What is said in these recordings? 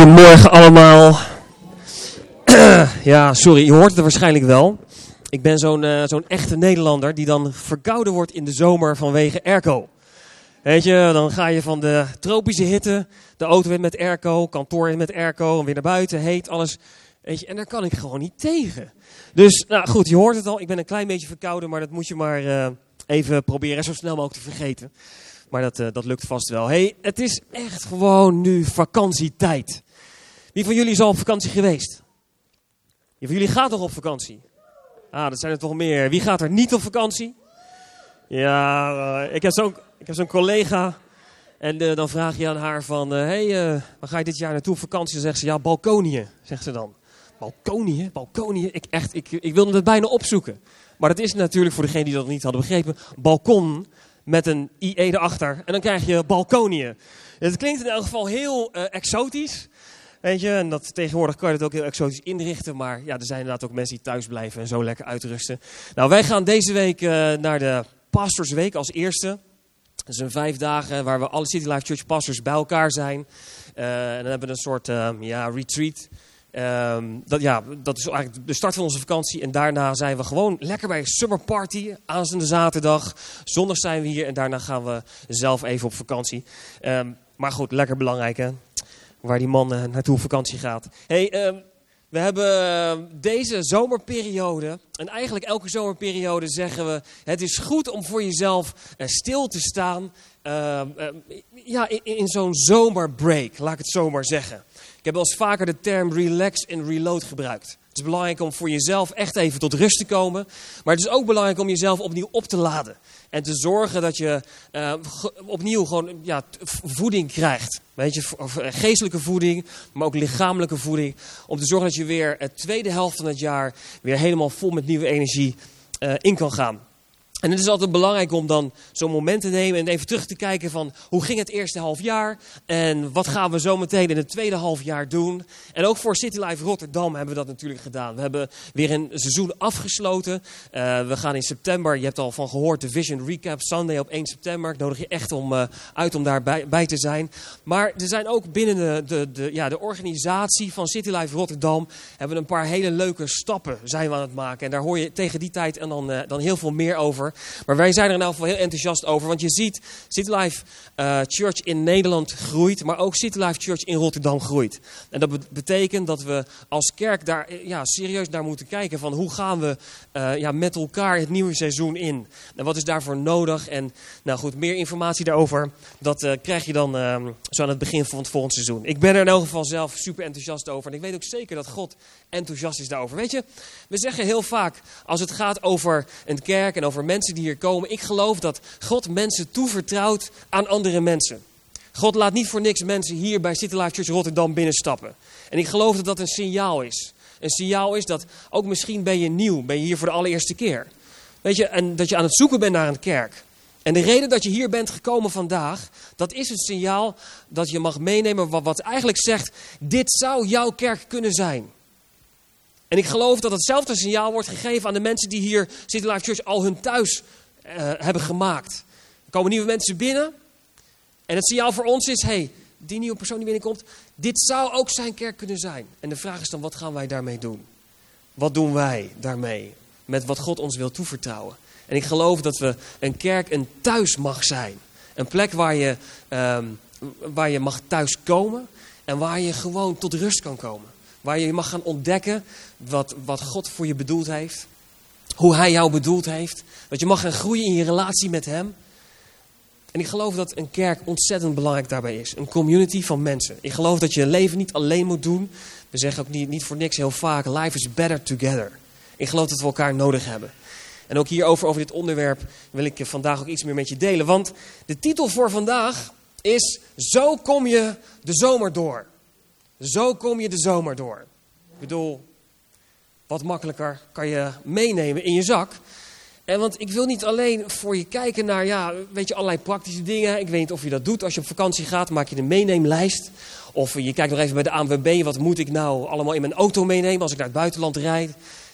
Goedemorgen allemaal. ja, sorry, je hoort het waarschijnlijk wel. Ik ben zo'n uh, zo'n echte Nederlander die dan verkouden wordt in de zomer vanwege airco. Weet je, dan ga je van de tropische hitte, de auto in met airco, kantoor in met airco, en weer naar buiten, heet, alles. Weet je, en daar kan ik gewoon niet tegen. Dus, nou goed, je hoort het al, ik ben een klein beetje verkouden, maar dat moet je maar uh, even proberen zo snel mogelijk te vergeten. Maar dat, uh, dat lukt vast wel. hey, het is echt gewoon nu vakantietijd. Wie van jullie is al op vakantie geweest? Wie van jullie gaat nog op vakantie? Ah, dat zijn er toch meer. Wie gaat er niet op vakantie? Ja, uh, ik heb zo'n zo collega. En uh, dan vraag je aan haar van, hé, hey, waar ga je dit jaar naartoe op vakantie? Dan zegt ze, ja, Balkonië, zegt ze dan. Balkonië, Balkonië, ik, echt, ik, ik wilde het bijna opzoeken. Maar dat is natuurlijk, voor degenen die dat niet hadden begrepen, balkon met een IE erachter. En dan krijg je Balkonië. Het klinkt in elk geval heel exotisch. Weet je, en dat, tegenwoordig kan je het ook heel exotisch inrichten. Maar ja, er zijn inderdaad ook mensen die thuis blijven en zo lekker uitrusten. Nou, wij gaan deze week uh, naar de Pastorsweek als eerste. Dat zijn vijf dagen waar we alle City Life Church pastors bij elkaar zijn. Uh, en dan hebben we een soort ja, retreat. Um, dat, ja, dat is eigenlijk de start van onze vakantie. En daarna zijn we gewoon lekker bij Summer Party. Aanstaande zaterdag. Zondag zijn we hier. En daarna gaan we zelf even op vakantie. Um, maar goed, lekker belangrijk hè. Waar die man uh, naartoe op vakantie gaat. Hey, um, we hebben deze zomerperiode. En eigenlijk elke zomerperiode zeggen we. Het is goed om voor jezelf uh, stil te staan. Uh, ja, in, in zo'n zomerbreak. Laat ik het zomaar zeggen. Ik heb wel eens vaker de term relax en reload gebruikt. Het is belangrijk om voor jezelf echt even tot rust te komen. Maar het is ook belangrijk om jezelf opnieuw op te laden. En te zorgen dat je uh, opnieuw gewoon ja, voeding krijgt. Weet je, geestelijke voeding, maar ook lichamelijke voeding. Om te zorgen dat je weer het tweede helft van het jaar weer helemaal vol met nieuwe energie uh, in kan gaan. En het is altijd belangrijk om dan zo'n moment te nemen en even terug te kijken van hoe ging het eerste half jaar en wat gaan we zo meteen in het tweede half jaar doen. En ook voor City Life Rotterdam hebben we dat natuurlijk gedaan. We hebben weer een seizoen afgesloten. Uh, we gaan in september, je hebt al van gehoord, de Vision Recap Sunday op 1 september. Ik nodig je echt om, uh, uit om daarbij bij te zijn. Maar er zijn ook binnen de, de, ja, de organisatie van City Life Rotterdam hebben we een paar hele leuke stappen zijn we aan het maken. En daar hoor je tegen die tijd en dan, uh, dan heel veel meer over. Maar wij zijn er in elk geval heel enthousiast over. Want je ziet, City Life uh, Church in Nederland groeit. Maar ook City Life Church in Rotterdam groeit. En dat betekent dat we als kerk daar ja, serieus naar moeten kijken. Van hoe gaan we uh, ja, met elkaar het nieuwe seizoen in? En wat is daarvoor nodig? En nou goed, meer informatie daarover. Dat krijg je dan zo aan het begin van het volgende seizoen. Ik ben er in elk geval zelf super enthousiast over. En ik weet ook zeker dat God enthousiast is daarover. Weet je, we zeggen heel vaak als het gaat over een kerk en over mensen die hier komen. Ik geloof dat God mensen toevertrouwt aan andere mensen. God laat niet voor niks mensen hier bij City Life Church Rotterdam binnenstappen. En ik geloof dat dat een signaal is. Een signaal is dat ook misschien ben je nieuw, ben je hier voor de allereerste keer. Weet je, en dat je aan het zoeken bent naar een kerk. En de reden dat je hier bent gekomen vandaag, dat is een signaal dat je mag meenemen wat, wat eigenlijk zegt, dit zou jouw kerk kunnen zijn. En ik geloof dat hetzelfde signaal wordt gegeven aan de mensen die hier City Life Church al hun thuis uh, hebben gemaakt. Er komen nieuwe mensen binnen. En het signaal voor ons is, hey, die nieuwe persoon die binnenkomt, dit zou ook zijn kerk kunnen zijn. En de vraag is dan, wat gaan wij daarmee doen? Wat doen wij daarmee? Met wat God ons wil toevertrouwen. En ik geloof dat we een kerk een thuis mag zijn. Een plek waar je, um, waar je mag thuiskomen en waar je gewoon tot rust kan komen. Waar je mag gaan ontdekken wat, wat God voor je bedoeld heeft. Hoe Hij jou bedoeld heeft. Dat je mag gaan groeien in je relatie met Hem. En ik geloof dat een kerk ontzettend belangrijk daarbij is. Een community van mensen. Ik geloof dat je leven niet alleen moet doen. We zeggen ook niet, niet voor niks heel vaak, life is better together. Ik geloof dat we elkaar nodig hebben. En ook hierover, over dit onderwerp, wil ik vandaag ook iets meer met je delen. Want de titel voor vandaag is Zo kom je de zomer door. Zo kom je de zomer door. Ik bedoel, wat makkelijker kan je meenemen in je zak. En want ik wil niet alleen voor je kijken naar, ja, weet je, allerlei praktische dingen. Ik weet niet of je dat doet. Als je op vakantie gaat, maak je een meeneemlijst. Of je kijkt nog even bij de ANWB, wat moet ik nou allemaal in mijn auto meenemen als ik naar het buitenland rijd.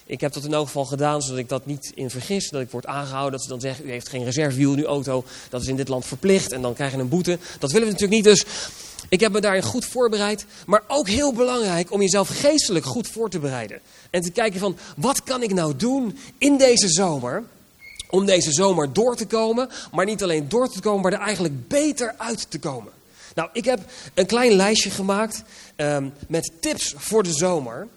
Ik heb dat in elk geval gedaan, zodat ik dat niet in vergis. Dat ik word aangehouden, dat ze dan zeggen, u heeft geen reservewiel in uw auto. Dat is in dit land verplicht en dan krijg je een boete. Dat willen we natuurlijk niet, dus Ik heb me daarin goed voorbereid, maar ook heel belangrijk om jezelf geestelijk goed voor te bereiden. En te kijken van, wat kan ik nou doen in deze zomer om deze zomer door te komen, maar niet alleen door te komen, maar er eigenlijk beter uit te komen. Nou, ik heb een klein lijstje gemaakt um, met tips voor de zomer.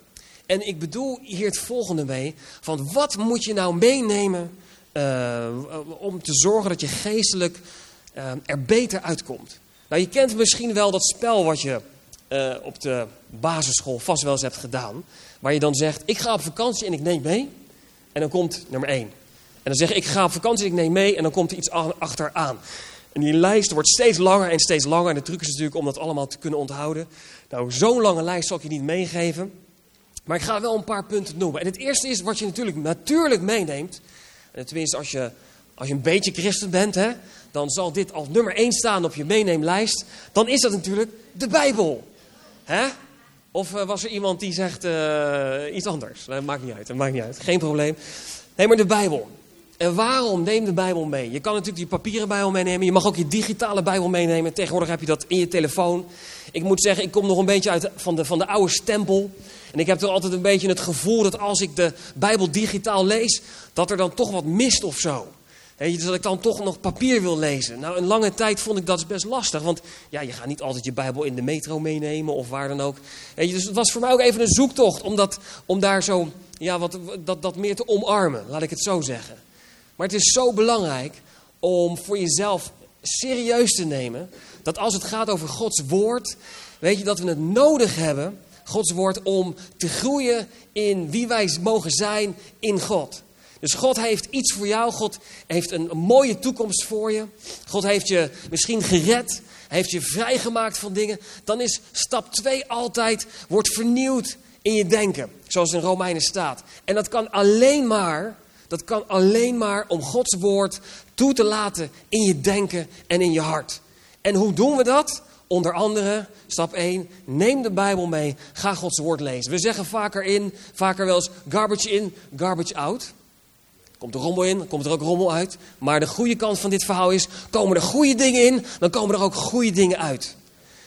En ik bedoel hier het volgende mee: van wat moet je nou meenemen uh, om te zorgen dat je geestelijk uh, er beter uitkomt? Nou, je kent misschien wel dat spel wat je uh, op de basisschool vast wel eens hebt gedaan. Waar je dan zegt: Ik ga op vakantie en ik neem mee. En dan komt nummer 1. En dan zeg je: Ik ga op vakantie en ik neem mee. En dan komt er iets achteraan. En die lijst wordt steeds langer en steeds langer. En de truc is natuurlijk om dat allemaal te kunnen onthouden. Nou, zo'n lange lijst zal ik je niet meegeven. Maar ik ga wel een paar punten noemen. En het eerste is wat je natuurlijk natuurlijk meeneemt. En tenminste, als je, als je een beetje christen bent, hè, dan zal dit als nummer 1 staan op je meeneemlijst. Dan is dat natuurlijk de Bijbel. Hè? Of uh, was er iemand die zegt uh, iets anders? Maakt niet uit, maakt niet uit. Geen probleem. Nee, maar de Bijbel. En waarom? Neem de Bijbel mee. Je kan natuurlijk die papieren Bijbel meenemen. Je mag ook je digitale Bijbel meenemen. Tegenwoordig heb je dat in je telefoon. Ik moet zeggen, ik kom nog een beetje uit van de, van de oude stempel. En ik heb toch altijd een beetje het gevoel dat als ik de Bijbel digitaal lees, dat er dan toch wat mist of zo. He, dat ik dan toch nog papier wil lezen. Nou, een lange tijd vond ik dat best lastig. Want ja, je gaat niet altijd je Bijbel in de metro meenemen of waar dan ook. He, dus het was voor mij ook even een zoektocht om, dat, om daar zo ja, wat, dat, dat meer te omarmen, laat ik het zo zeggen. Maar het is zo belangrijk om voor jezelf serieus te nemen dat als het gaat over Gods woord, weet je dat we het nodig hebben, Gods woord, om te groeien in wie wij mogen zijn in God. Dus God heeft iets voor jou. God heeft een, mooie toekomst voor je. God heeft je misschien gered. heeft je vrijgemaakt van dingen. Dan is stap 2 altijd, wordt vernieuwd in je denken. Zoals in Romeinen staat. En dat kan alleen maar dat kan alleen maar om Gods woord toe te laten in je denken en in je hart. En hoe doen we dat? Onder andere, stap 1, neem de Bijbel mee, ga Gods woord lezen. We zeggen vaker in, vaker wel eens garbage in, garbage out. Komt er rommel in, komt er ook rommel uit. Maar de goede kant van dit verhaal is, komen er goede dingen in, dan komen er ook goede dingen uit.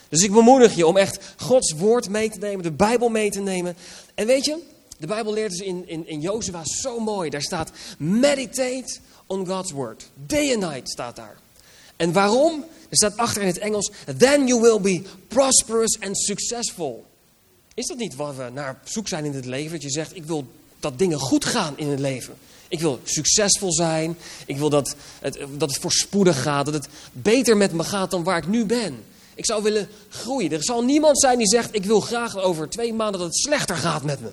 Dus ik bemoedig je om echt Gods woord mee te nemen, de Bijbel mee te nemen. En weet je, de Bijbel leert dus in, in, in Jozua zo mooi. Daar staat, meditate on God's word. Day and night staat daar. En waarom? Er staat achter in het Engels, then you will be prosperous and successful. Is dat niet waar we naar zoek zijn in het leven? Dat je zegt, ik wil dat dingen goed gaan in het leven. Ik wil succesvol zijn. Ik wil dat het, dat het voorspoedig gaat. Dat het beter met me gaat dan waar ik nu ben. Ik zou willen groeien. Er zal niemand zijn die zegt, ik wil graag over twee maanden dat het slechter gaat met me.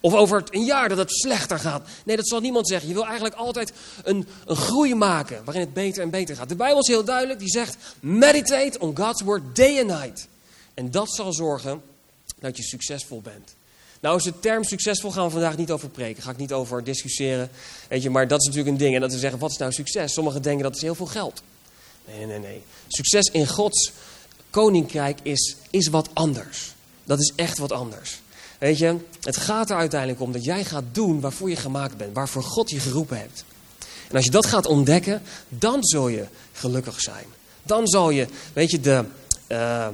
Of over een jaar dat het slechter gaat. Nee, dat zal niemand zeggen. Je wil eigenlijk altijd een, een groei maken waarin het beter en beter gaat. De Bijbel is heel duidelijk. Die zegt, meditate on God's word day and night. En dat zal zorgen dat je succesvol bent. Nou is de term succesvol gaan we vandaag niet over preken. Ga ik niet over discussiëren. Weet je, maar dat is natuurlijk een ding. En dat we zeggen, wat is nou succes? Sommigen denken dat is heel veel geld. Nee, nee, nee. Succes in Gods koninkrijk is, is wat anders. Dat is echt wat anders. Weet je, het gaat er uiteindelijk om dat jij gaat doen waarvoor je gemaakt bent, waarvoor God je geroepen hebt. En als je dat gaat ontdekken, dan zul je gelukkig zijn. Dan zal je, weet je, de, uh,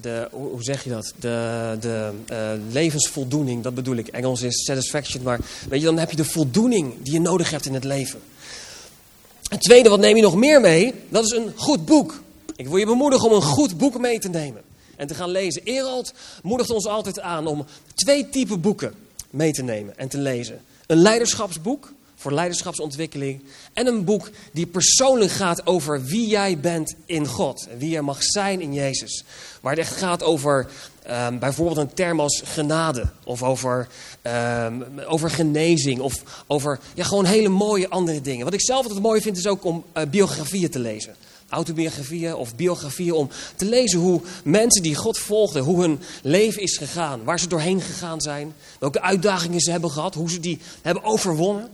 de hoe zeg je dat? De, de uh, levensvoldoening, dat bedoel ik. Engels is satisfaction, maar weet je, dan heb je de voldoening die je nodig hebt in het leven. Het tweede, wat neem je nog meer mee? Dat is een goed boek. Ik wil je bemoedigen om een goed boek mee te nemen en te gaan lezen. Erald moedigt ons altijd aan om twee typen boeken mee te nemen en te lezen. Een leiderschapsboek voor leiderschapsontwikkeling. En een boek die persoonlijk gaat over wie jij bent in God. En wie jij mag zijn in Jezus. Waar het echt gaat over um, bijvoorbeeld een term als genade. Of over, um, over genezing. Of over ja, gewoon hele mooie andere dingen. Wat ik zelf altijd mooi vind is ook om uh, biografieën te lezen autobiografieën of biografieën om te lezen hoe mensen die God volgden, hoe hun leven is gegaan, waar ze doorheen gegaan zijn, welke uitdagingen ze hebben gehad, hoe ze die hebben overwonnen.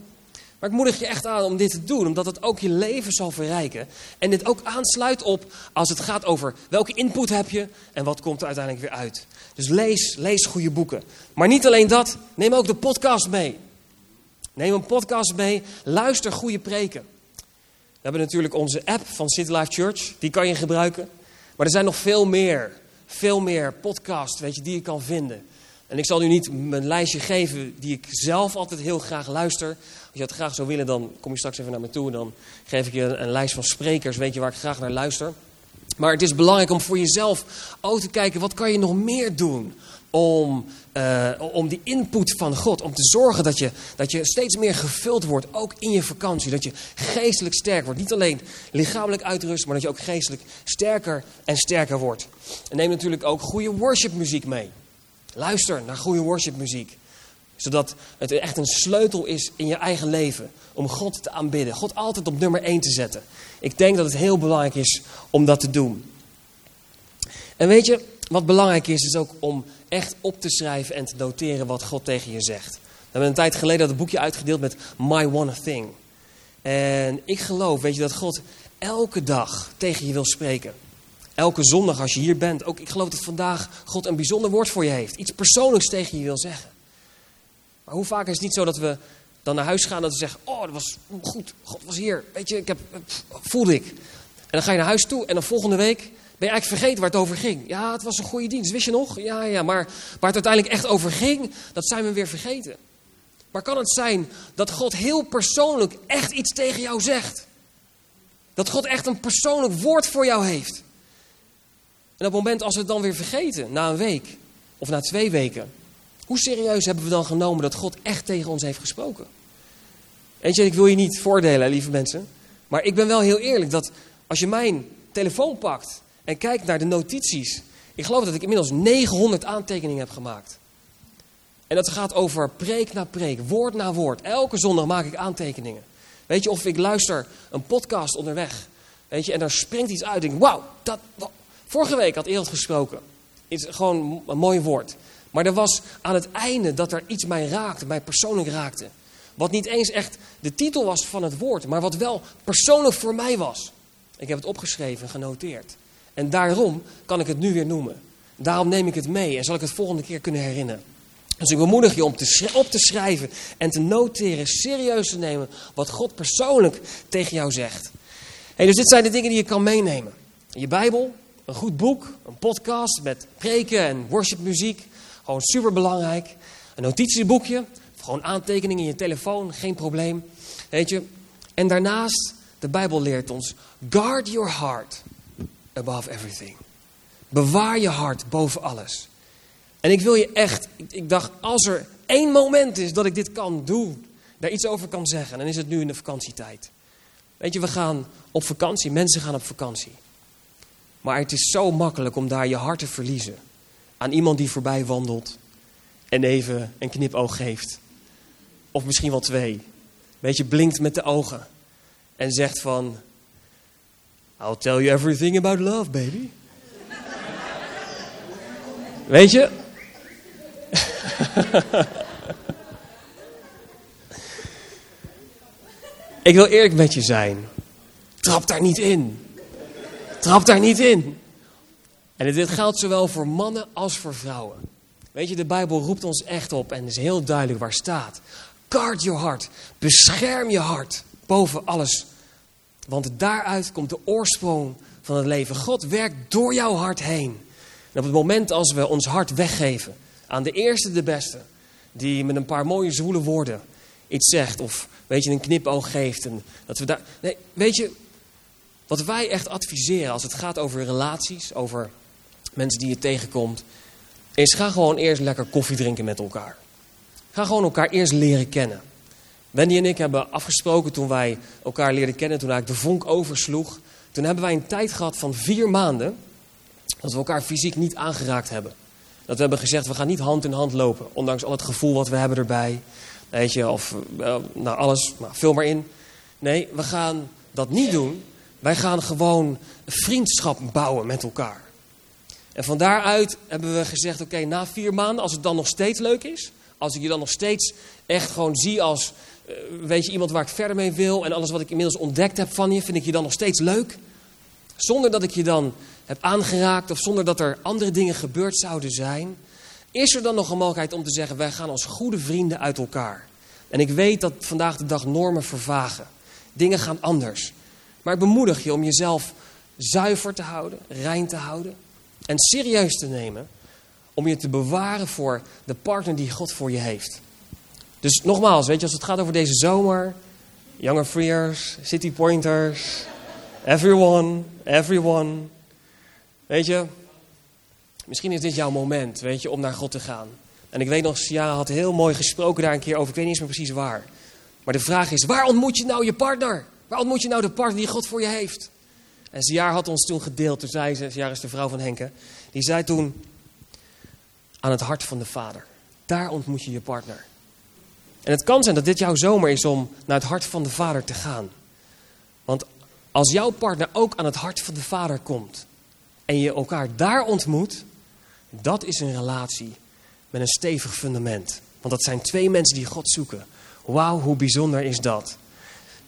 Maar ik moedig je echt aan om dit te doen, omdat het ook je leven zal verrijken. En dit ook aansluit op als het gaat over welke input heb je en wat komt er uiteindelijk weer uit. Dus lees, lees goede boeken. Maar niet alleen dat, neem ook de podcast mee. Neem een podcast mee, luister goede preken. We hebben natuurlijk onze app van City Life Church. Die kan je gebruiken. Maar er zijn nog veel meer veel meer podcasts weet je, die je kan vinden. En ik zal u niet mijn lijstje geven die ik zelf altijd heel graag luister. Als je dat graag zou willen, dan kom je straks even naar me toe. Dan geef ik je een, een lijst van sprekers, weet je, waar ik graag naar luister. Maar het is belangrijk om voor jezelf ook te kijken, wat kan je nog meer doen om, uh, om die input van God, om te zorgen dat je, dat je steeds meer gevuld wordt, ook in je vakantie. Dat je geestelijk sterk wordt. Niet alleen lichamelijk uitrust, maar dat je ook geestelijk sterker en sterker wordt. En neem natuurlijk ook goede worshipmuziek mee. Luister naar goede worshipmuziek. Zodat het echt een sleutel is in je eigen leven om God te aanbidden. God altijd op nummer 1 te zetten. Ik denk dat het heel belangrijk is om dat te doen. En weet je, wat belangrijk is, is ook om echt op te schrijven en te noteren wat God tegen je zegt. We hebben een tijd geleden dat boekje uitgedeeld met My One Thing. En ik geloof, weet je, dat God elke dag tegen je wil spreken. Elke zondag als je hier bent. Ook ik geloof dat vandaag God een bijzonder woord voor je heeft. Iets persoonlijks tegen je wil zeggen. Hoe vaak is het niet zo dat we dan naar huis gaan dat we zeggen... Oh, dat was goed. God was hier. Weet je, ik heb, voelde ik. En dan ga je naar huis toe en dan volgende week ben je eigenlijk vergeten waar het over ging. Ja, het was een goede dienst, wist je nog? Ja, ja, maar waar het uiteindelijk echt over ging, dat zijn we weer vergeten. Maar kan het zijn dat God heel persoonlijk echt iets tegen jou zegt? Dat God echt een persoonlijk woord voor jou heeft? En op het moment als we het dan weer vergeten, na een week of na twee weken, hoe serieus hebben we dan genomen dat God echt tegen ons heeft gesproken? Je, ik wil je niet voordelen, lieve mensen, maar ik ben wel heel eerlijk dat als je mijn telefoon pakt en kijkt naar de notities, ik geloof dat ik inmiddels 900 aantekeningen heb gemaakt. En dat gaat over preek na preek, woord na woord. Elke zondag maak ik aantekeningen. Weet je, of ik luister een podcast onderweg. Weet je, en daar springt iets uit. Denk, wauw, dat, Vorige week had Ereld gesproken. Is gewoon een mooi woord. Maar er was aan het einde dat er iets mij raakte, mij persoonlijk raakte. Wat niet eens echt de titel was van het woord, maar wat wel persoonlijk voor mij was. Ik heb het opgeschreven, genoteerd. En daarom kan ik het nu weer noemen. Daarom neem ik het mee en zal ik het volgende keer kunnen herinneren. Dus ik bemoedig je om op te schrijven en te noteren, serieus te nemen wat God persoonlijk tegen jou zegt. Hey, dus dit zijn de dingen die je kan meenemen. Je Bijbel, een goed boek, een podcast met preken en worshipmuziek. Gewoon super belangrijk. Een notitieboekje, gewoon aantekeningen in je telefoon, geen probleem. Weet je. En daarnaast, de Bijbel leert ons, guard your heart above everything. Bewaar je hart boven alles. En ik wil je echt, ik dacht, als er één moment is dat ik dit kan doen, daar iets over kan zeggen, dan is het nu in de vakantietijd. Weet je, we gaan op vakantie, mensen gaan op vakantie. Maar het is zo makkelijk om daar je hart te verliezen. Aan iemand die voorbij wandelt en even een knipoog geeft. Of misschien wel twee. Weet je, blinkt met de ogen. En zegt van, I'll tell you everything about love, baby. Weet je? Ik wil eerlijk met je zijn. Trap daar niet in. Trap daar niet in. En dit geldt zowel voor mannen als voor vrouwen. Weet je, de Bijbel roept ons echt op en is heel duidelijk waar staat. Guard your heart. Bescherm je hart boven alles. Want daaruit komt de oorsprong van het leven. God werkt door jouw hart heen. En op het moment als we ons hart weggeven aan de eerste, de beste, die met een paar mooie zwoele woorden iets zegt of weet je, een knipoog geeft. En dat we daar, nee, weet je, wat wij echt adviseren als het gaat over relaties, over mensen die je tegenkomt, is ga gewoon eerst lekker koffie drinken met elkaar. Ga gewoon elkaar eerst leren kennen. Wendy en ik hebben afgesproken toen wij elkaar leerden kennen, toen eigenlijk de vonk oversloeg. Toen hebben wij een tijd gehad van vier maanden dat we elkaar fysiek niet aangeraakt hebben. Dat we hebben gezegd, we gaan niet hand in hand lopen. Ondanks al het gevoel wat we hebben erbij. Weet je, of uh, nou alles, maar vul maar in. Nee, we gaan dat niet doen. Wij gaan gewoon vriendschap bouwen met elkaar. En van daaruit hebben we gezegd, oké, na vier maanden, als het dan nog steeds leuk is. Als ik je dan nog steeds echt gewoon zie als, uh, weet je, iemand waar ik verder mee wil. En alles wat ik inmiddels ontdekt heb van je, vind ik je dan nog steeds leuk. Zonder dat ik je dan heb aangeraakt of zonder dat er andere dingen gebeurd zouden zijn. Is er dan nog een mogelijkheid om te zeggen, wij gaan als goede vrienden uit elkaar. En ik weet dat vandaag de dag normen vervagen. Dingen gaan anders. Maar ik bemoedig je om jezelf zuiver te houden, rein te houden. En serieus te nemen om je te bewaren voor de partner die God voor je heeft. Dus nogmaals, weet je, als het gaat over deze zomer, Younger Freers, City Pointers, everyone, everyone. Weet je, misschien is dit jouw moment, weet je, om naar God te gaan. En ik weet nog, Sia had heel mooi gesproken daar een keer over, ik weet niet eens meer precies waar. Maar de vraag is, waar ontmoet je nou je partner? Waar ontmoet je nou de partner die God voor je heeft? En Siar had ons toen gedeeld, toen zei ze, Siar is de vrouw van Henke, die zei toen, aan het hart van de Vader. Daar ontmoet je je partner. En het kan zijn dat dit jouw zomer is om naar het hart van de Vader te gaan. Want als jouw partner ook aan het hart van de Vader komt en je elkaar daar ontmoet, dat is een relatie met een stevig fundament. Want dat zijn twee mensen die God zoeken. Wauw, hoe bijzonder is dat?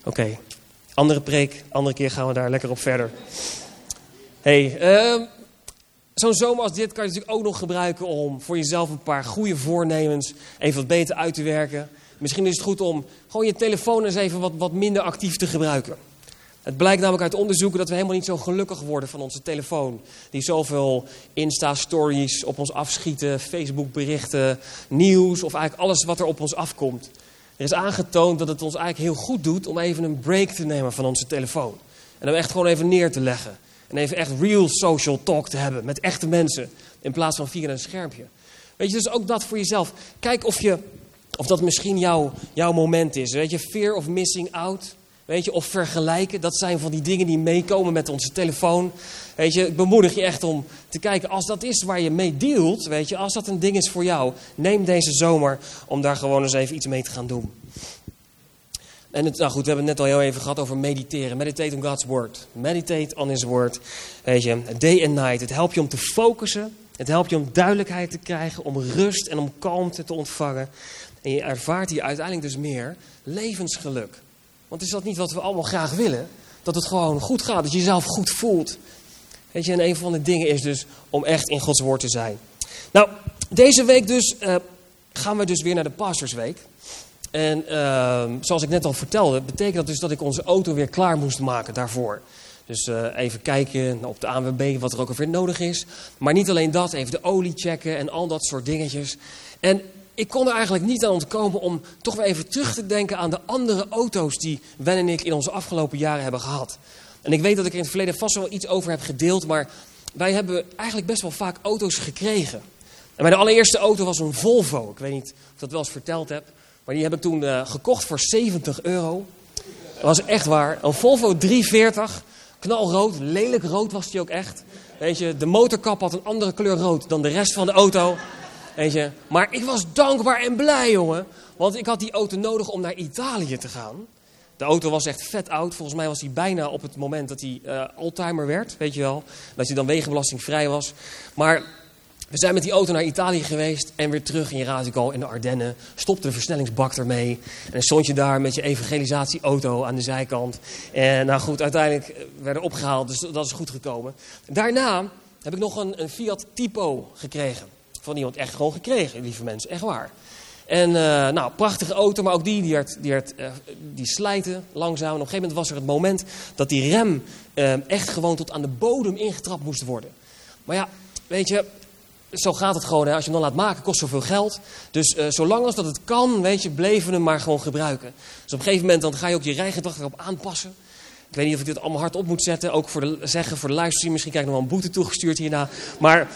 Oké, andere preek, andere keer gaan we daar lekker op verder. hey, uh, zo'n zomer als dit kan je natuurlijk ook nog gebruiken om voor jezelf een paar goede voornemens even wat beter uit te werken. Misschien is het goed om gewoon je telefoon eens even wat, wat minder actief te gebruiken. Het blijkt namelijk uit onderzoeken dat we helemaal niet zo gelukkig worden van onze telefoon. Die zoveel Insta-stories op ons afschieten, Facebook-berichten, nieuws of eigenlijk alles wat er op ons afkomt. Er is aangetoond dat het ons eigenlijk heel goed doet om even een break te nemen van onze telefoon. En hem echt gewoon even neer te leggen. En even echt real social talk te hebben met echte mensen. In plaats van via een schermpje. Weet je, dus ook dat voor jezelf. Kijk of, je, of dat misschien jouw, jouw moment is. Weet je, fear of missing out. Weet je, of vergelijken. Dat zijn van die dingen die meekomen met onze telefoon. Weet je, ik bemoedig je echt om te kijken. Als dat is waar je mee dealt. Weet je, als dat een ding is voor jou. Neem deze zomer om daar gewoon eens even iets mee te gaan doen. En het, nou goed, we hebben het net al heel even gehad over mediteren. Meditate on God's word. Meditate on His word. Weet je, day and night. Het helpt je om te focussen. Het helpt je om duidelijkheid te krijgen, om rust en om kalmte te ontvangen. En je ervaart hier uiteindelijk dus meer levensgeluk. Want is dat niet wat we allemaal graag willen? Dat het gewoon goed gaat, dat je jezelf goed voelt. Weet je, en een van de dingen is dus om echt in Gods woord te zijn. Nou, deze week dus uh, gaan we dus weer naar de Pastorsweek. En uh, zoals ik net al vertelde, betekent dat dus dat ik onze auto weer klaar moest maken daarvoor. Dus uh, even kijken op de ANWB wat er ook alweer nodig is. Maar niet alleen dat, even de olie checken en al dat soort dingetjes. En ik kon er eigenlijk niet aan ontkomen om toch weer even terug te denken aan de andere auto's die Wen en ik in onze afgelopen jaren hebben gehad. En ik weet dat ik er in het verleden vast wel iets over heb gedeeld, maar wij hebben eigenlijk best wel vaak auto's gekregen. En mijn allereerste auto was een Volvo. Ik weet niet of ik dat wel eens verteld heb. Maar die heb ik toen uh, gekocht voor 70 euro. Dat was echt waar. Een Volvo 340. Knalrood. Lelijk rood was die ook echt. Weet je, de motorkap had een andere kleur rood dan de rest van de auto. Maar ik was dankbaar en blij, jongen. Want ik had die auto nodig om naar Italië te gaan. De auto was echt vet oud. Volgens mij was hij bijna op het moment dat hij uh, werd. Weet je wel. Dat hij dan wegenbelastingvrij was. Maar we zijn met die auto naar Italië geweest en weer terug in Radico in de Ardennen. Stopte de versnellingsbak ermee. En stond je daar met je evangelisatieauto aan de zijkant. En nou goed, uiteindelijk werden opgehaald, dus dat is goed gekomen. Daarna heb ik nog een, een Fiat Tipo gekregen. Van iemand echt gewoon gekregen, lieve mensen, echt waar. En uh, nou, prachtige auto, maar ook die, die, werd, die, uh, die slijten langzaam. En op een gegeven moment was er het moment dat die rem uh, echt gewoon tot aan de bodem ingetrapt moest worden. Maar ja, weet je, zo gaat het gewoon. Hè. Als je hem dan laat maken, kost zoveel geld. Dus zolang als dat het kan, weet je, bleven we hem maar gewoon gebruiken. Dus op een gegeven moment dan ga je ook je rijgedrag erop aanpassen. Ik weet niet of ik dit allemaal hard op moet zetten. Ook voor de, zeggen voor de livestream. Misschien krijg ik nog wel een boete toegestuurd hierna. Maar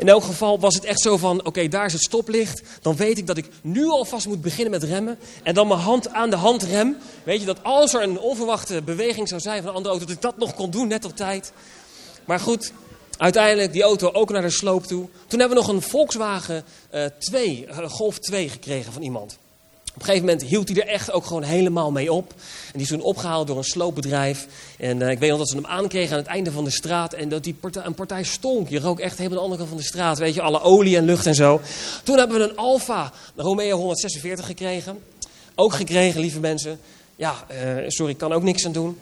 in elk geval was het echt zo van, oké, daar is het stoplicht. Dan weet ik dat ik nu alvast moet beginnen met remmen. En dan mijn hand aan de handrem. Weet je, dat als er een onverwachte beweging zou zijn van een andere auto, dat ik dat nog kon doen, net op tijd. Maar goed, Uiteindelijk die auto ook naar de sloop toe. Toen hebben we nog een Volkswagen uh, 2, uh, Golf 2 gekregen van iemand. Op een gegeven moment hield hij er echt ook gewoon helemaal mee op. En die is toen opgehaald door een sloopbedrijf. En uh, ik weet nog dat ze hem aankregen aan het einde van de straat. En dat die partij, een partij stonk. Je rook echt helemaal de andere kant van de straat. Weet je, alle olie en lucht en zo. Toen hebben we een Alfa, Romeo 146 gekregen. Ook gekregen, lieve mensen. Ja, uh, sorry, ik kan ook niks aan doen.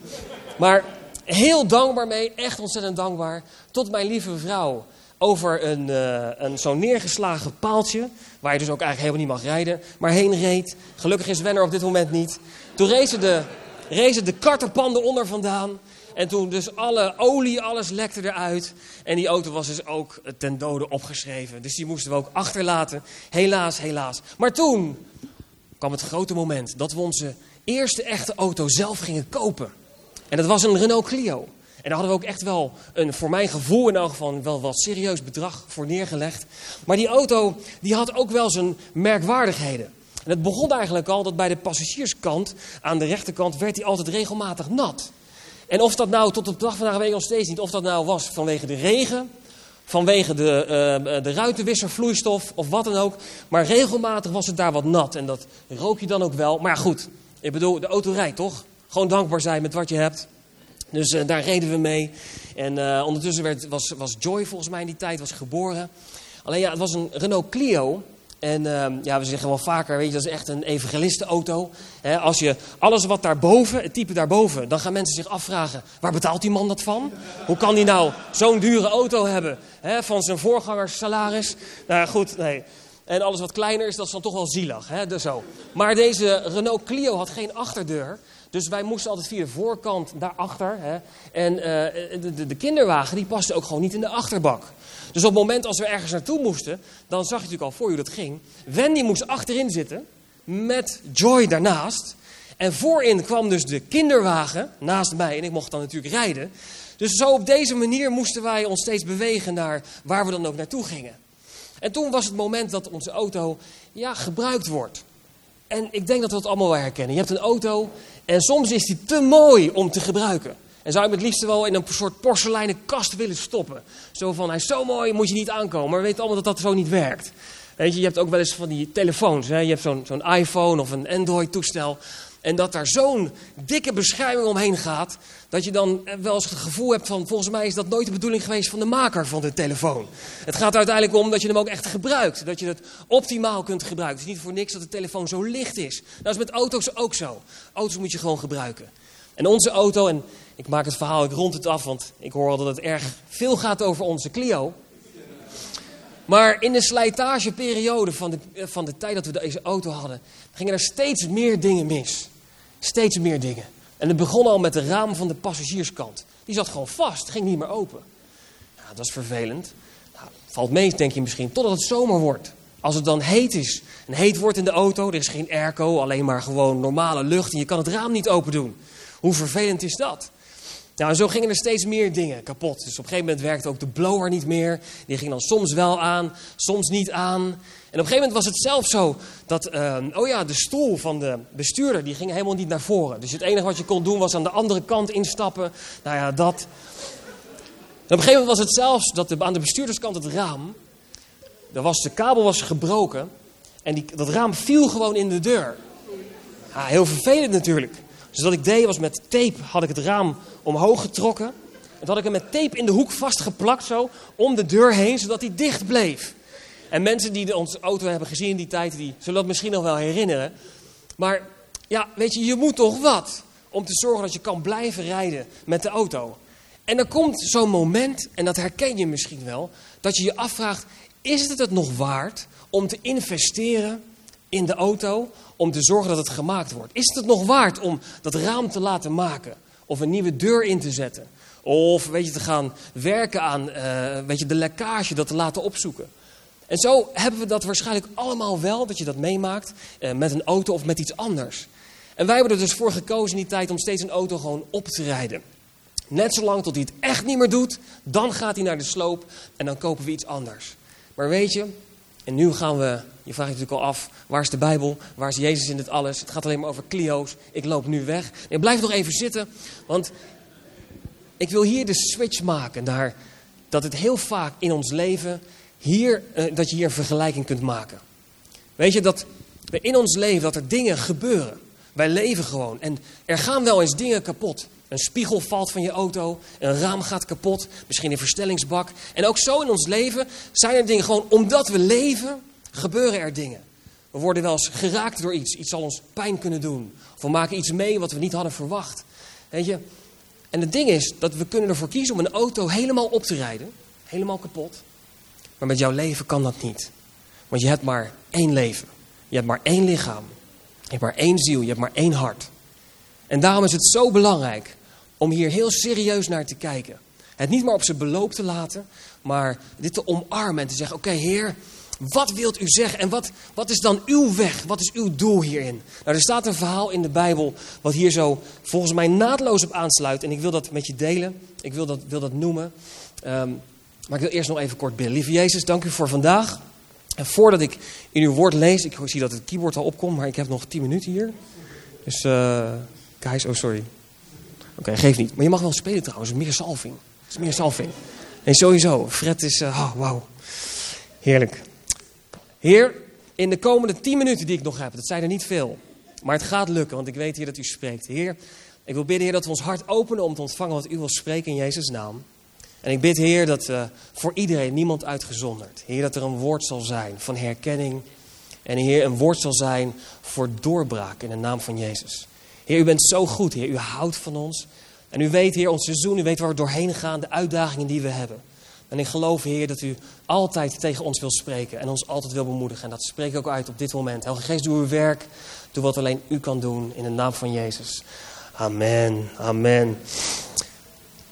Maar heel dankbaar mee, echt ontzettend dankbaar. Tot mijn lieve vrouw over een, uh, een zo'n neergeslagen paaltje. Waar je dus ook eigenlijk helemaal niet mag rijden. Maar heen reed. Gelukkig is Wenner op dit moment niet. Toen rezen de, rezen de karterpanden onder vandaan. En toen dus alle olie, alles lekte eruit. En die auto was dus ook ten dode opgeschreven. Dus die moesten we ook achterlaten. Helaas, helaas. Maar toen kwam het grote moment dat we onze eerste echte auto zelf gingen kopen. En dat was een Renault Clio. En daar hadden we ook echt wel een, voor mijn gevoel in elk geval, wel wat serieus bedrag voor neergelegd. Maar die auto, die had ook wel zijn merkwaardigheden. En het begon eigenlijk al dat bij de passagierskant, aan de rechterkant, werd hij altijd regelmatig nat. En of dat nou tot op de dag van vandaag weet nog steeds niet, of dat nou was vanwege de regen, vanwege de, uh, de ruitenwisservloeistof of wat dan ook. Maar regelmatig was het daar wat nat en dat rook je dan ook wel. Maar goed, ik bedoel, de auto rijdt toch? Gewoon dankbaar zijn met wat je hebt. Dus uh, daar reden we mee. En uh, ondertussen werd, was, was Joy volgens mij in die tijd was geboren. Alleen ja, het was een Renault Clio. En uh, ja, we zeggen wel vaker, weet je, dat is echt een evangelistenauto. He, als je alles wat daarboven, het type daarboven, dan gaan mensen zich afvragen, waar betaalt die man dat van? Hoe kan die nou zo'n dure auto hebben he, van zijn voorgangers salaris? Nou goed, nee. En alles wat kleiner is, dat is dan toch wel zielig. Hè? Dus zo. Maar deze Renault Clio had geen achterdeur. Dus wij moesten altijd via de voorkant daarachter. Hè? En de, de, de, kinderwagen die paste ook gewoon niet in de achterbak. Dus op het moment als we ergens naartoe moesten, dan zag je natuurlijk al voor je hoe dat ging. Wendy moest achterin zitten met Joy daarnaast. En voorin kwam dus de kinderwagen naast mij en ik mocht dan natuurlijk rijden. Dus zo op deze manier moesten wij ons steeds bewegen naar waar we dan ook naartoe gingen. En toen was het moment dat onze auto ja, gebruikt wordt. En ik denk dat we het allemaal wel herkennen. Je hebt een auto en soms is die te mooi om te gebruiken. En zou je hem het liefst wel in een soort porseleinen kast willen stoppen. Zo van, hij is zo mooi, moet je niet aankomen. Maar we weten allemaal dat dat zo niet werkt. Weet je, je hebt ook wel eens van die telefoons. Hè? Je hebt zo'n zo'n iPhone of een Android toestel. En dat daar zo'n dikke bescherming omheen gaat. Dat je dan wel eens het gevoel hebt van, volgens mij is dat nooit de bedoeling geweest van de maker van de telefoon. Het gaat uiteindelijk om dat je hem ook echt gebruikt. Dat je het optimaal kunt gebruiken. Het is niet voor niks dat de telefoon zo licht is. Dat is met auto's ook zo. Auto's moet je gewoon gebruiken. En onze auto, en ik maak het verhaal, ik rond het af, want ik hoor al dat het erg veel gaat over onze Clio. Maar in de slijtageperiode van de, van de tijd dat we deze auto hadden, gingen er steeds meer dingen mis. Steeds meer dingen. En het begon al met de raam van de passagierskant. Die zat gewoon vast, ging niet meer open. Dat is vervelend. Nou, valt mee, denk je misschien, totdat het zomer wordt. Als het dan heet is, en heet wordt in de auto, er is geen airco, alleen maar gewoon normale lucht en je kan het raam niet open doen. Hoe vervelend is dat? Nou, en zo gingen er steeds meer dingen kapot. Dus op een gegeven moment werkte ook de blower niet meer. Die ging dan soms wel aan, soms niet aan. En op een gegeven moment was het zelf zo dat, uh, oh ja, de stoel van de bestuurder, die ging helemaal niet naar voren. Dus het enige wat je kon doen was aan de andere kant instappen. Nou ja, dat. En op een gegeven moment was het zelfs dat aan de bestuurderskant het raam, was, de kabel was gebroken en die, dat raam viel gewoon in de deur. Heel vervelend natuurlijk. Dus wat ik deed was met tape had ik het raam omhoog getrokken. En had ik hem met tape in de hoek vastgeplakt zo om de deur heen, zodat hij dicht bleef. En mensen die onze auto hebben gezien in die tijd, die zullen dat misschien nog wel herinneren. Maar ja, weet je, je moet toch wat om te zorgen dat je kan blijven rijden met de auto. En er komt zo'n moment, en dat herken je misschien wel, dat je je afvraagt, is het het nog waard om te investeren in de auto om te zorgen dat het gemaakt wordt? Is het nog waard om dat raam te laten maken? Of een nieuwe deur in te zetten? Of weet je, te gaan werken aan uh, weet je, de lekkage, dat te laten opzoeken? En zo hebben we dat waarschijnlijk allemaal wel, dat je dat meemaakt uh, met een auto of met iets anders. En wij hebben er dus voor gekozen in die tijd om steeds een auto gewoon op te rijden. Net zolang tot hij het echt niet meer doet, dan gaat hij naar de sloop en dan kopen we iets anders. Maar weet je, en nu gaan we, je vraagt je natuurlijk al af, waar is de Bijbel? Waar is Jezus in dit alles? Het gaat alleen maar over Clio's. Ik loop nu weg. Nee, blijf nog even zitten, want ik wil hier de switch maken naar dat het heel vaak in ons leven, hier, uh, dat je hier een vergelijking kunt maken. Weet je, dat in ons leven, dat er dingen gebeuren. Wij leven gewoon en er gaan wel eens dingen kapot. Een spiegel valt van je auto, een raam gaat kapot, misschien een verstellingsbak. En ook zo in ons leven zijn er dingen gewoon, omdat we leven, gebeuren er dingen. We worden wel eens geraakt door iets, iets zal ons pijn kunnen doen. Of we maken iets mee wat we niet hadden verwacht. Weet je? En het ding is dat we kunnen ervoor kiezen om een auto helemaal op te rijden, helemaal kapot. Maar met jouw leven kan dat niet. Want je hebt maar één leven. Je hebt maar één lichaam. Je hebt maar één ziel, je hebt maar één hart. En daarom is het zo belangrijk om hier heel serieus naar te kijken. Het niet maar op zijn beloop te laten, maar dit te omarmen en te zeggen: Oké, Heer, wat wilt u zeggen en wat, wat is dan uw weg? Wat is uw doel hierin? Nou, er staat een verhaal in de Bijbel wat hier zo volgens mij naadloos op aansluit. En ik wil dat met je delen. Ik wil dat, wil dat noemen. Ehm, maar ik wil eerst nog even kort bidden. Lieve Jezus, dank u voor vandaag. En voordat ik in uw woord lees, ik zie dat het keyboard al opkomt, maar ik heb nog 10 minuten hier. Dus, uh, guys, oh sorry. Oké, geef niet. Maar je mag wel spelen trouwens, meer salving. Het is meer salving. En sowieso, Fred is, uh, oh, wauw. Heerlijk. Heer, in de komende 10 minuten die ik nog heb, dat zijn er niet veel. Maar het gaat lukken, want ik weet hier dat u spreekt. Heer, ik wil bidden, Heer, dat we ons hart openen om te ontvangen wat u wil spreken in Jezus' naam. En ik bid, Heer, dat uh, voor iedereen, niemand uitgezonderd. Heer, dat er een woord zal zijn van herkenning. En Heer, een woord zal zijn voor doorbraak in de naam van Jezus. Heer, u bent zo goed, Heer. U houdt van ons. En u weet, Heer, ons seizoen, u weet waar we doorheen gaan, de uitdagingen die we hebben. En ik geloof, Heer, dat u altijd tegen ons wil spreken en ons altijd wil bemoedigen. En dat spreek ik ook uit op dit moment. Heilige Geest, doe uw werk. Doe wat alleen u kan doen in de naam van Jezus. Amen. Amen.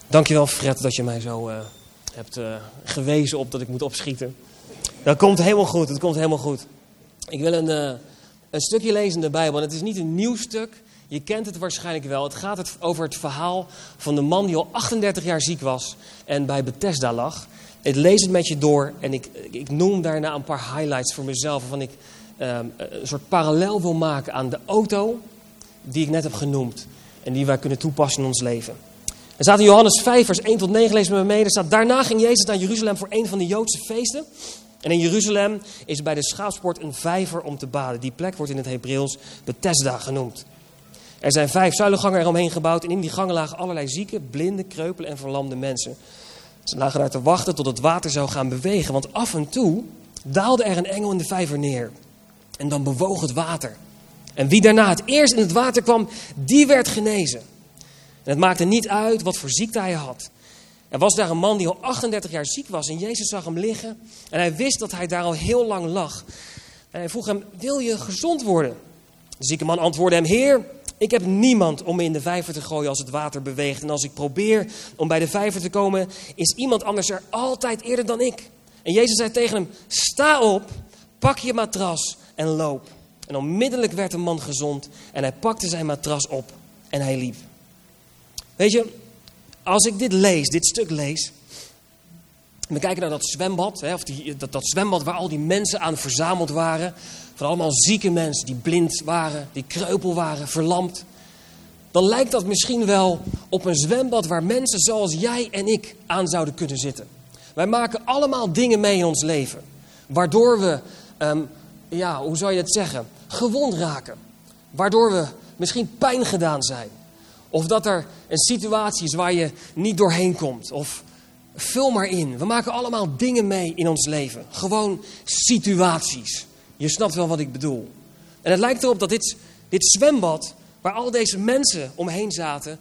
Dankjewel, Fred, dat je mij zo uh, hebt uh, gewezen op dat ik moet opschieten. Dat komt helemaal goed. Het komt helemaal goed. Ik wil een, uh, een stukje lezen in de Bijbel. En het is niet een nieuw stuk. Je kent het waarschijnlijk wel. Het gaat over het verhaal van de man die al 38 jaar ziek was en bij Bethesda lag. Ik lees het met je door en ik, ik noem daarna een paar highlights voor mezelf. Waarvan ik um, een soort parallel wil maken aan de auto die ik net heb genoemd. En die wij kunnen toepassen in ons leven. Er staat in Johannes 5, vers 1 tot 9, lees me mee. Er staat, daarna ging Jezus naar Jeruzalem voor een van de Joodse feesten. En in Jeruzalem is bij de schaapsport een vijver om te baden. Die plek wordt in het Hebreeuws Bethesda genoemd. Er zijn vijf zuilengangen eromheen gebouwd en in die gangen lagen allerlei zieke, blinde, kreupele en verlamde mensen. Ze lagen daar te wachten tot het water zou gaan bewegen, want af en toe daalde er een engel in de vijver neer. En dan bewoog het water. En wie daarna het eerst in het water kwam, die werd genezen. En het maakte niet uit wat voor ziekte hij had. Er was daar een man die al 38 jaar ziek was en Jezus zag hem liggen. En hij wist dat hij daar al heel lang lag. En hij vroeg hem, wil je gezond worden? De zieke man antwoordde hem, Heer, ik heb niemand om me in de vijver te gooien als het water beweegt. En als ik probeer om bij de vijver te komen, is iemand anders er altijd eerder dan ik. En Jezus zei tegen hem, sta op, pak je matras en loop. En onmiddellijk werd de man gezond en hij pakte zijn matras op en hij liep. Weet je, als ik dit lees, dit stuk lees, we kijken naar dat zwembad, hè, of die, dat, dat zwembad waar al die mensen aan verzameld waren. Van allemaal zieke mensen die blind waren, die kreupel waren, verlamd. Dan lijkt dat misschien wel op een zwembad waar mensen zoals jij en ik aan zouden kunnen zitten. Wij maken allemaal dingen mee in ons leven. Waardoor we, um, ja, hoe zou je het zeggen, gewond raken. Waardoor we misschien pijn gedaan zijn. Of dat er een situatie is waar je niet doorheen komt. Of vul maar in. We maken allemaal dingen mee in ons leven. Gewoon situaties. Je snapt wel wat ik bedoel. En het lijkt erop dat dit, dit zwembad, waar al deze mensen omheen zaten,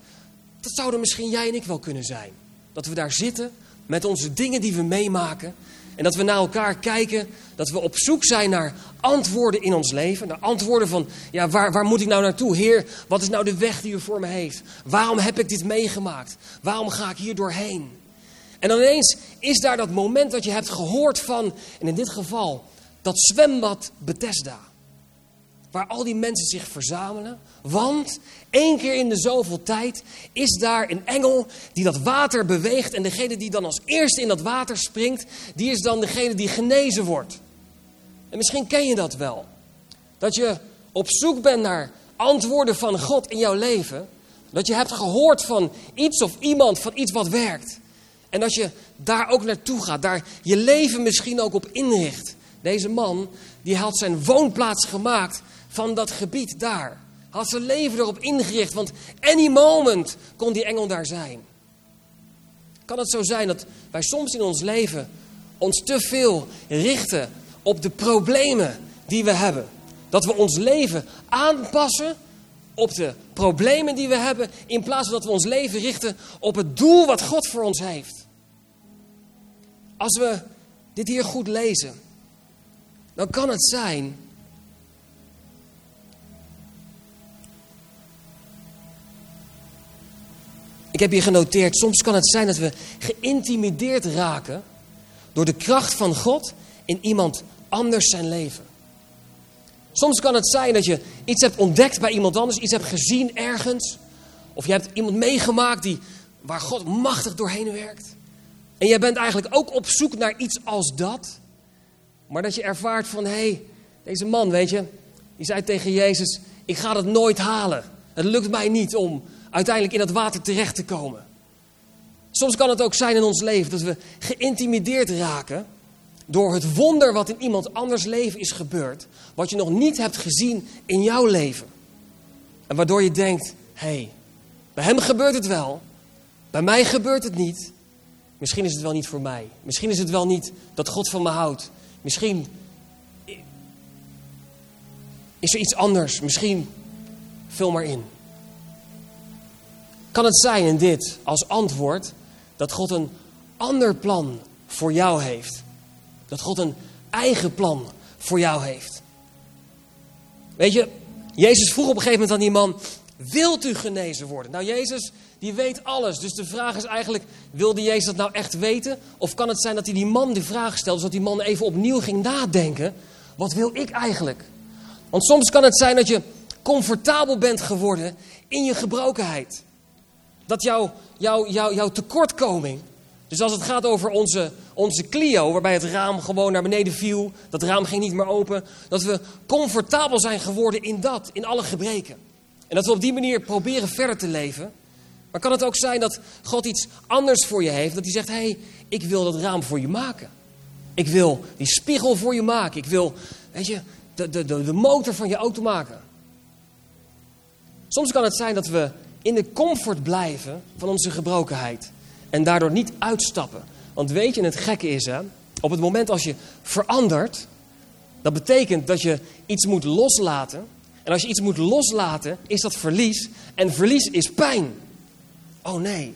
dat zouden misschien jij en ik wel kunnen zijn. Dat we daar zitten met onze dingen die we meemaken. En dat we naar elkaar kijken, dat we op zoek zijn naar antwoorden in ons leven. Naar antwoorden van, ja, waar, waar moet ik nou naartoe? Heer, wat is nou de weg die u voor me heeft? Waarom heb ik dit meegemaakt? Waarom ga ik hier doorheen? En dan ineens is daar dat moment dat je hebt gehoord van, en in dit geval, dat zwembad Bethesda. Waar al die mensen zich verzamelen. Want één keer in de zoveel tijd is daar een engel die dat water beweegt. En degene die dan als eerste in dat water springt, die is dan degene die genezen wordt. En misschien ken je dat wel. Dat je op zoek bent naar antwoorden van God in jouw leven. Dat je hebt gehoord van iets of iemand, van iets wat werkt. En dat je daar ook naartoe gaat, daar je leven misschien ook op inricht. Deze man, die had zijn woonplaats gemaakt van dat gebied daar. Had zijn leven erop ingericht, want any moment kon die engel daar zijn. Kan het zo zijn dat wij soms in ons leven ons te veel richten op de problemen die we hebben? Dat we ons leven aanpassen op de problemen die we hebben, in plaats van dat we ons leven richten op het doel wat God voor ons heeft. Als we dit hier goed lezen, dan kan het zijn Ik heb hier genoteerd, soms kan het zijn dat we geïntimideerd raken door de kracht van God in iemand anders zijn leven. Soms kan het zijn dat je iets hebt ontdekt bij iemand anders, iets hebt gezien ergens. Of je hebt iemand meegemaakt die, waar God machtig doorheen werkt. En jij bent eigenlijk ook op zoek naar iets als dat. Maar dat je ervaart van, hé, hey, deze man, weet je, die zei tegen Jezus, ik ga het nooit halen. Het lukt mij niet om uiteindelijk in dat water terecht te komen. Soms kan het ook zijn in ons leven dat we geïntimideerd raken door het wonder wat in iemand anders leven is gebeurd, wat je nog niet hebt gezien in jouw leven. En waardoor je denkt, hé, hey, bij hem gebeurt het wel, bij mij gebeurt het niet. Misschien is het wel niet voor mij. Misschien is het wel niet dat God van me houdt. Misschien is er iets anders. Misschien vul maar in. Kan het zijn in dit als antwoord dat God een ander plan voor jou heeft? Dat God een eigen plan voor jou heeft. Weet je, Jezus vroeg op een gegeven moment aan die man: Wilt u genezen worden? Nou, Jezus, die weet alles. Dus de vraag is eigenlijk: wilde Jezus dat nou echt weten? Of kan het zijn dat hij die man de vraag stelde, zodat die man even opnieuw ging nadenken: Wat wil ik eigenlijk? Want soms kan het zijn dat je comfortabel bent geworden in je gebrokenheid. Dat jouw jou, jou, jouw tekortkoming. Dus als het gaat over onze, onze Clio, waarbij het raam gewoon naar beneden viel, dat raam ging niet meer open, dat we comfortabel zijn geworden in dat, in alle gebreken. En dat we op die manier proberen verder te leven. Maar kan het ook zijn dat God iets anders voor je heeft? Dat hij zegt, hé, hey, ik wil dat raam voor je maken. Ik wil die spiegel voor je maken. Ik wil, weet je, de, de, de, de motor van je auto maken. Soms kan het zijn dat we in de comfort blijven van onze gebrokenheid. En daardoor niet uitstappen. Want weet je, het gekke is, hè, op het moment als je verandert, dat betekent dat je iets moet loslaten. En als je iets moet loslaten, is dat verlies. En verlies is pijn. Oh nee.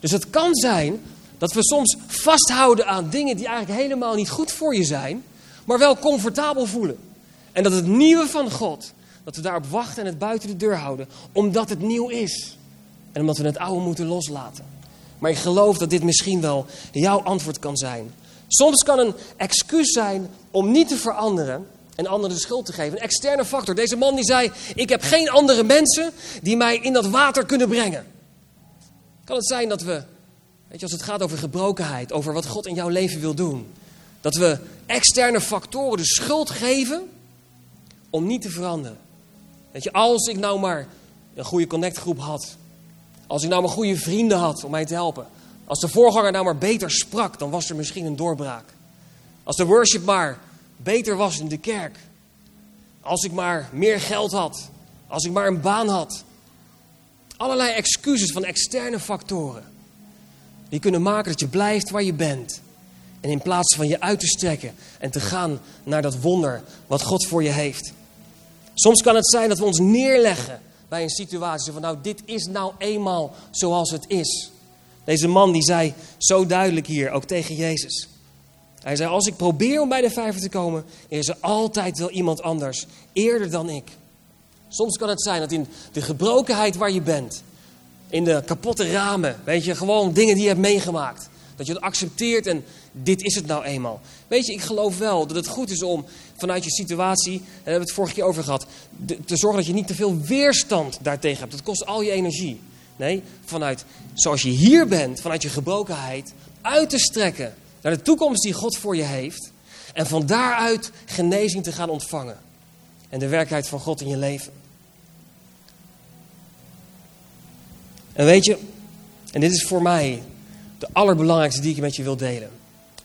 Dus het kan zijn dat we soms vasthouden aan dingen die eigenlijk helemaal niet goed voor je zijn, maar wel comfortabel voelen. En dat het nieuwe van God, dat we daarop wachten en het buiten de deur houden, omdat het nieuw is. En omdat we het oude moeten loslaten. Maar ik geloof dat dit misschien wel jouw antwoord kan zijn. Soms kan een excuus zijn om niet te veranderen en anderen de schuld te geven. Een externe factor. Deze man die zei, ik heb geen andere mensen die mij in dat water kunnen brengen. Kan het zijn dat we, weet je, als het gaat over gebrokenheid, over wat God in jouw leven wil doen, dat we externe factoren de schuld geven om niet te veranderen. Weet je, als ik nou maar een goede connectgroep had, als ik nou maar goede vrienden had om mij te helpen, als de voorganger nou maar beter sprak, dan was er misschien een doorbraak. Als de worship maar beter was in de kerk, als ik maar meer geld had, als ik maar een baan had, Allerlei excuses van externe factoren. Die kunnen maken dat je blijft waar je bent. En in plaats van je uit te strekken en te gaan naar dat wonder wat God voor je heeft. Soms kan het zijn dat we ons neerleggen bij een situatie van nou dit is nou eenmaal zoals het is. Deze man die zei zo duidelijk hier ook tegen Jezus. Hij zei als ik probeer om bij de vijver te komen is er altijd wel iemand anders eerder dan ik. Soms kan het zijn dat in de gebrokenheid waar je bent, in de kapotte ramen, weet je, gewoon dingen die je hebt meegemaakt, dat je het accepteert en dit is het nou eenmaal. Weet je, ik geloof wel dat het goed is om vanuit je situatie, daar hebben we het vorige keer over gehad, te zorgen dat je niet te veel weerstand daartegen hebt. Dat kost al je energie. Nee, vanuit zoals je hier bent, vanuit je gebrokenheid, uit te strekken naar de toekomst die God voor je heeft. En van daaruit genezing te gaan ontvangen. En de werkelijkheid van God in je leven. En weet je, en dit is voor mij de allerbelangrijkste die ik met je wil delen.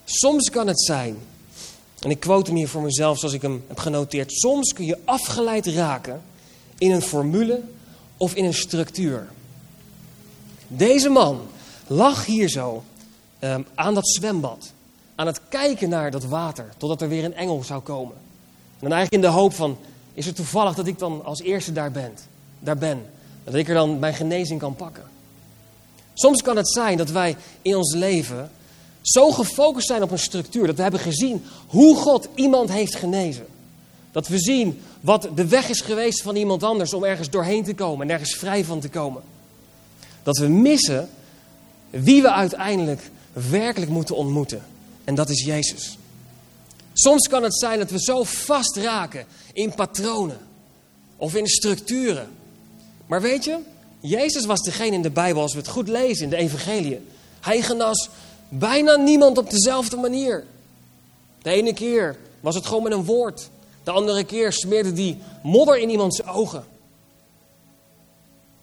Soms kan het zijn, en ik quote hem hier voor mezelf zoals ik hem heb genoteerd. Soms kun je afgeleid raken in een formule of in een structuur. Deze man lag hier zo um, aan dat zwembad. Aan het kijken naar dat water, totdat er weer een engel zou komen. En dan eigenlijk in de hoop van, is het toevallig dat ik dan als eerste daar ben? Daar ben. Dat ik er dan mijn genezing kan pakken. Soms kan het zijn dat wij in ons leven zo gefocust zijn op een structuur. Dat we hebben gezien hoe God iemand heeft genezen. Dat we zien wat de weg is geweest van iemand anders om ergens doorheen te komen en ergens vrij van te komen. Dat we missen wie we uiteindelijk werkelijk moeten ontmoeten. En dat is Jezus. Soms kan het zijn dat we zo vast raken in patronen of in structuren. Maar weet je, Jezus was degene in de Bijbel, als we het goed lezen in de Evangelie. Hij genas bijna niemand op dezelfde manier. De ene keer was het gewoon met een woord. De andere keer smeerde hij modder in iemands ogen.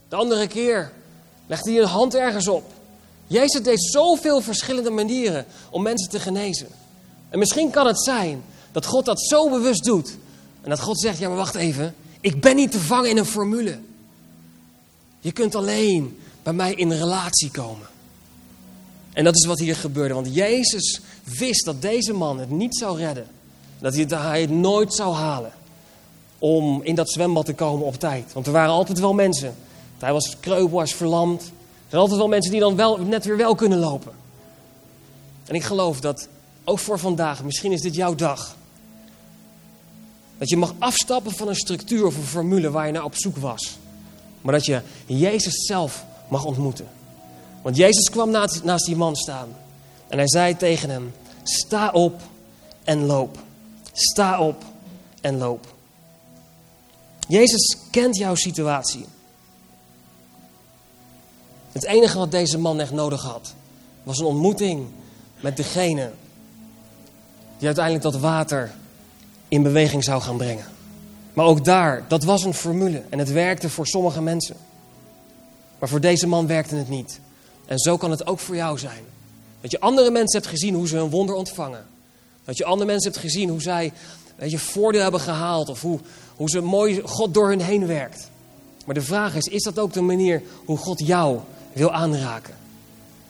De andere keer legde hij een hand ergens op. Jezus deed zoveel verschillende manieren om mensen te genezen. En misschien kan het zijn dat God dat zo bewust doet. En dat God zegt, ja maar wacht even. Ik ben niet te vangen in een formule. Je kunt alleen bij mij in relatie komen. En dat is wat hier gebeurde. Want Jezus wist dat deze man het niet zou redden. Dat hij het nooit zou halen. Om in dat zwembad te komen op tijd. Want er waren altijd wel mensen. Hij was kreupel, was verlamd. Er zijn altijd wel mensen die dan wel, net weer wel kunnen lopen. En ik geloof dat ook voor vandaag, misschien is dit jouw dag. Dat je mag afstappen van een structuur of een formule waar je naar op zoek was. Maar dat je Jezus zelf mag ontmoeten. Want Jezus kwam naast, naast die man staan. En hij zei tegen hem: Sta op en loop. Sta op en loop. Jezus kent jouw situatie. Het enige wat deze man echt nodig had, was een ontmoeting met degene die uiteindelijk dat water in beweging zou gaan brengen. Maar ook daar, dat was een formule en het werkte voor sommige mensen. Maar voor deze man werkte het niet. En zo kan het ook voor jou zijn. Dat je andere mensen hebt gezien hoe ze een wonder ontvangen. Dat je andere mensen hebt gezien hoe zij weet je, voordeel hebben gehaald. Of hoe, hoe ze mooi God door hun heen werkt. Maar de vraag is, is dat ook de manier hoe God jou wil aanraken?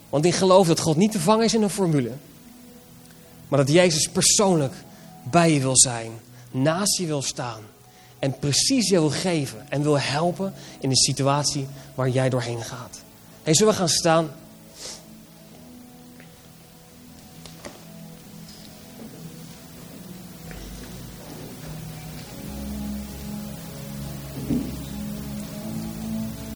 Want ik geloof dat God niet te vangen is in een formule. Maar dat Jezus persoonlijk bij je wil zijn. Naast je wil staan. En precies je wil geven en wil helpen in de situatie waar jij doorheen gaat. Hey, zullen we gaan staan?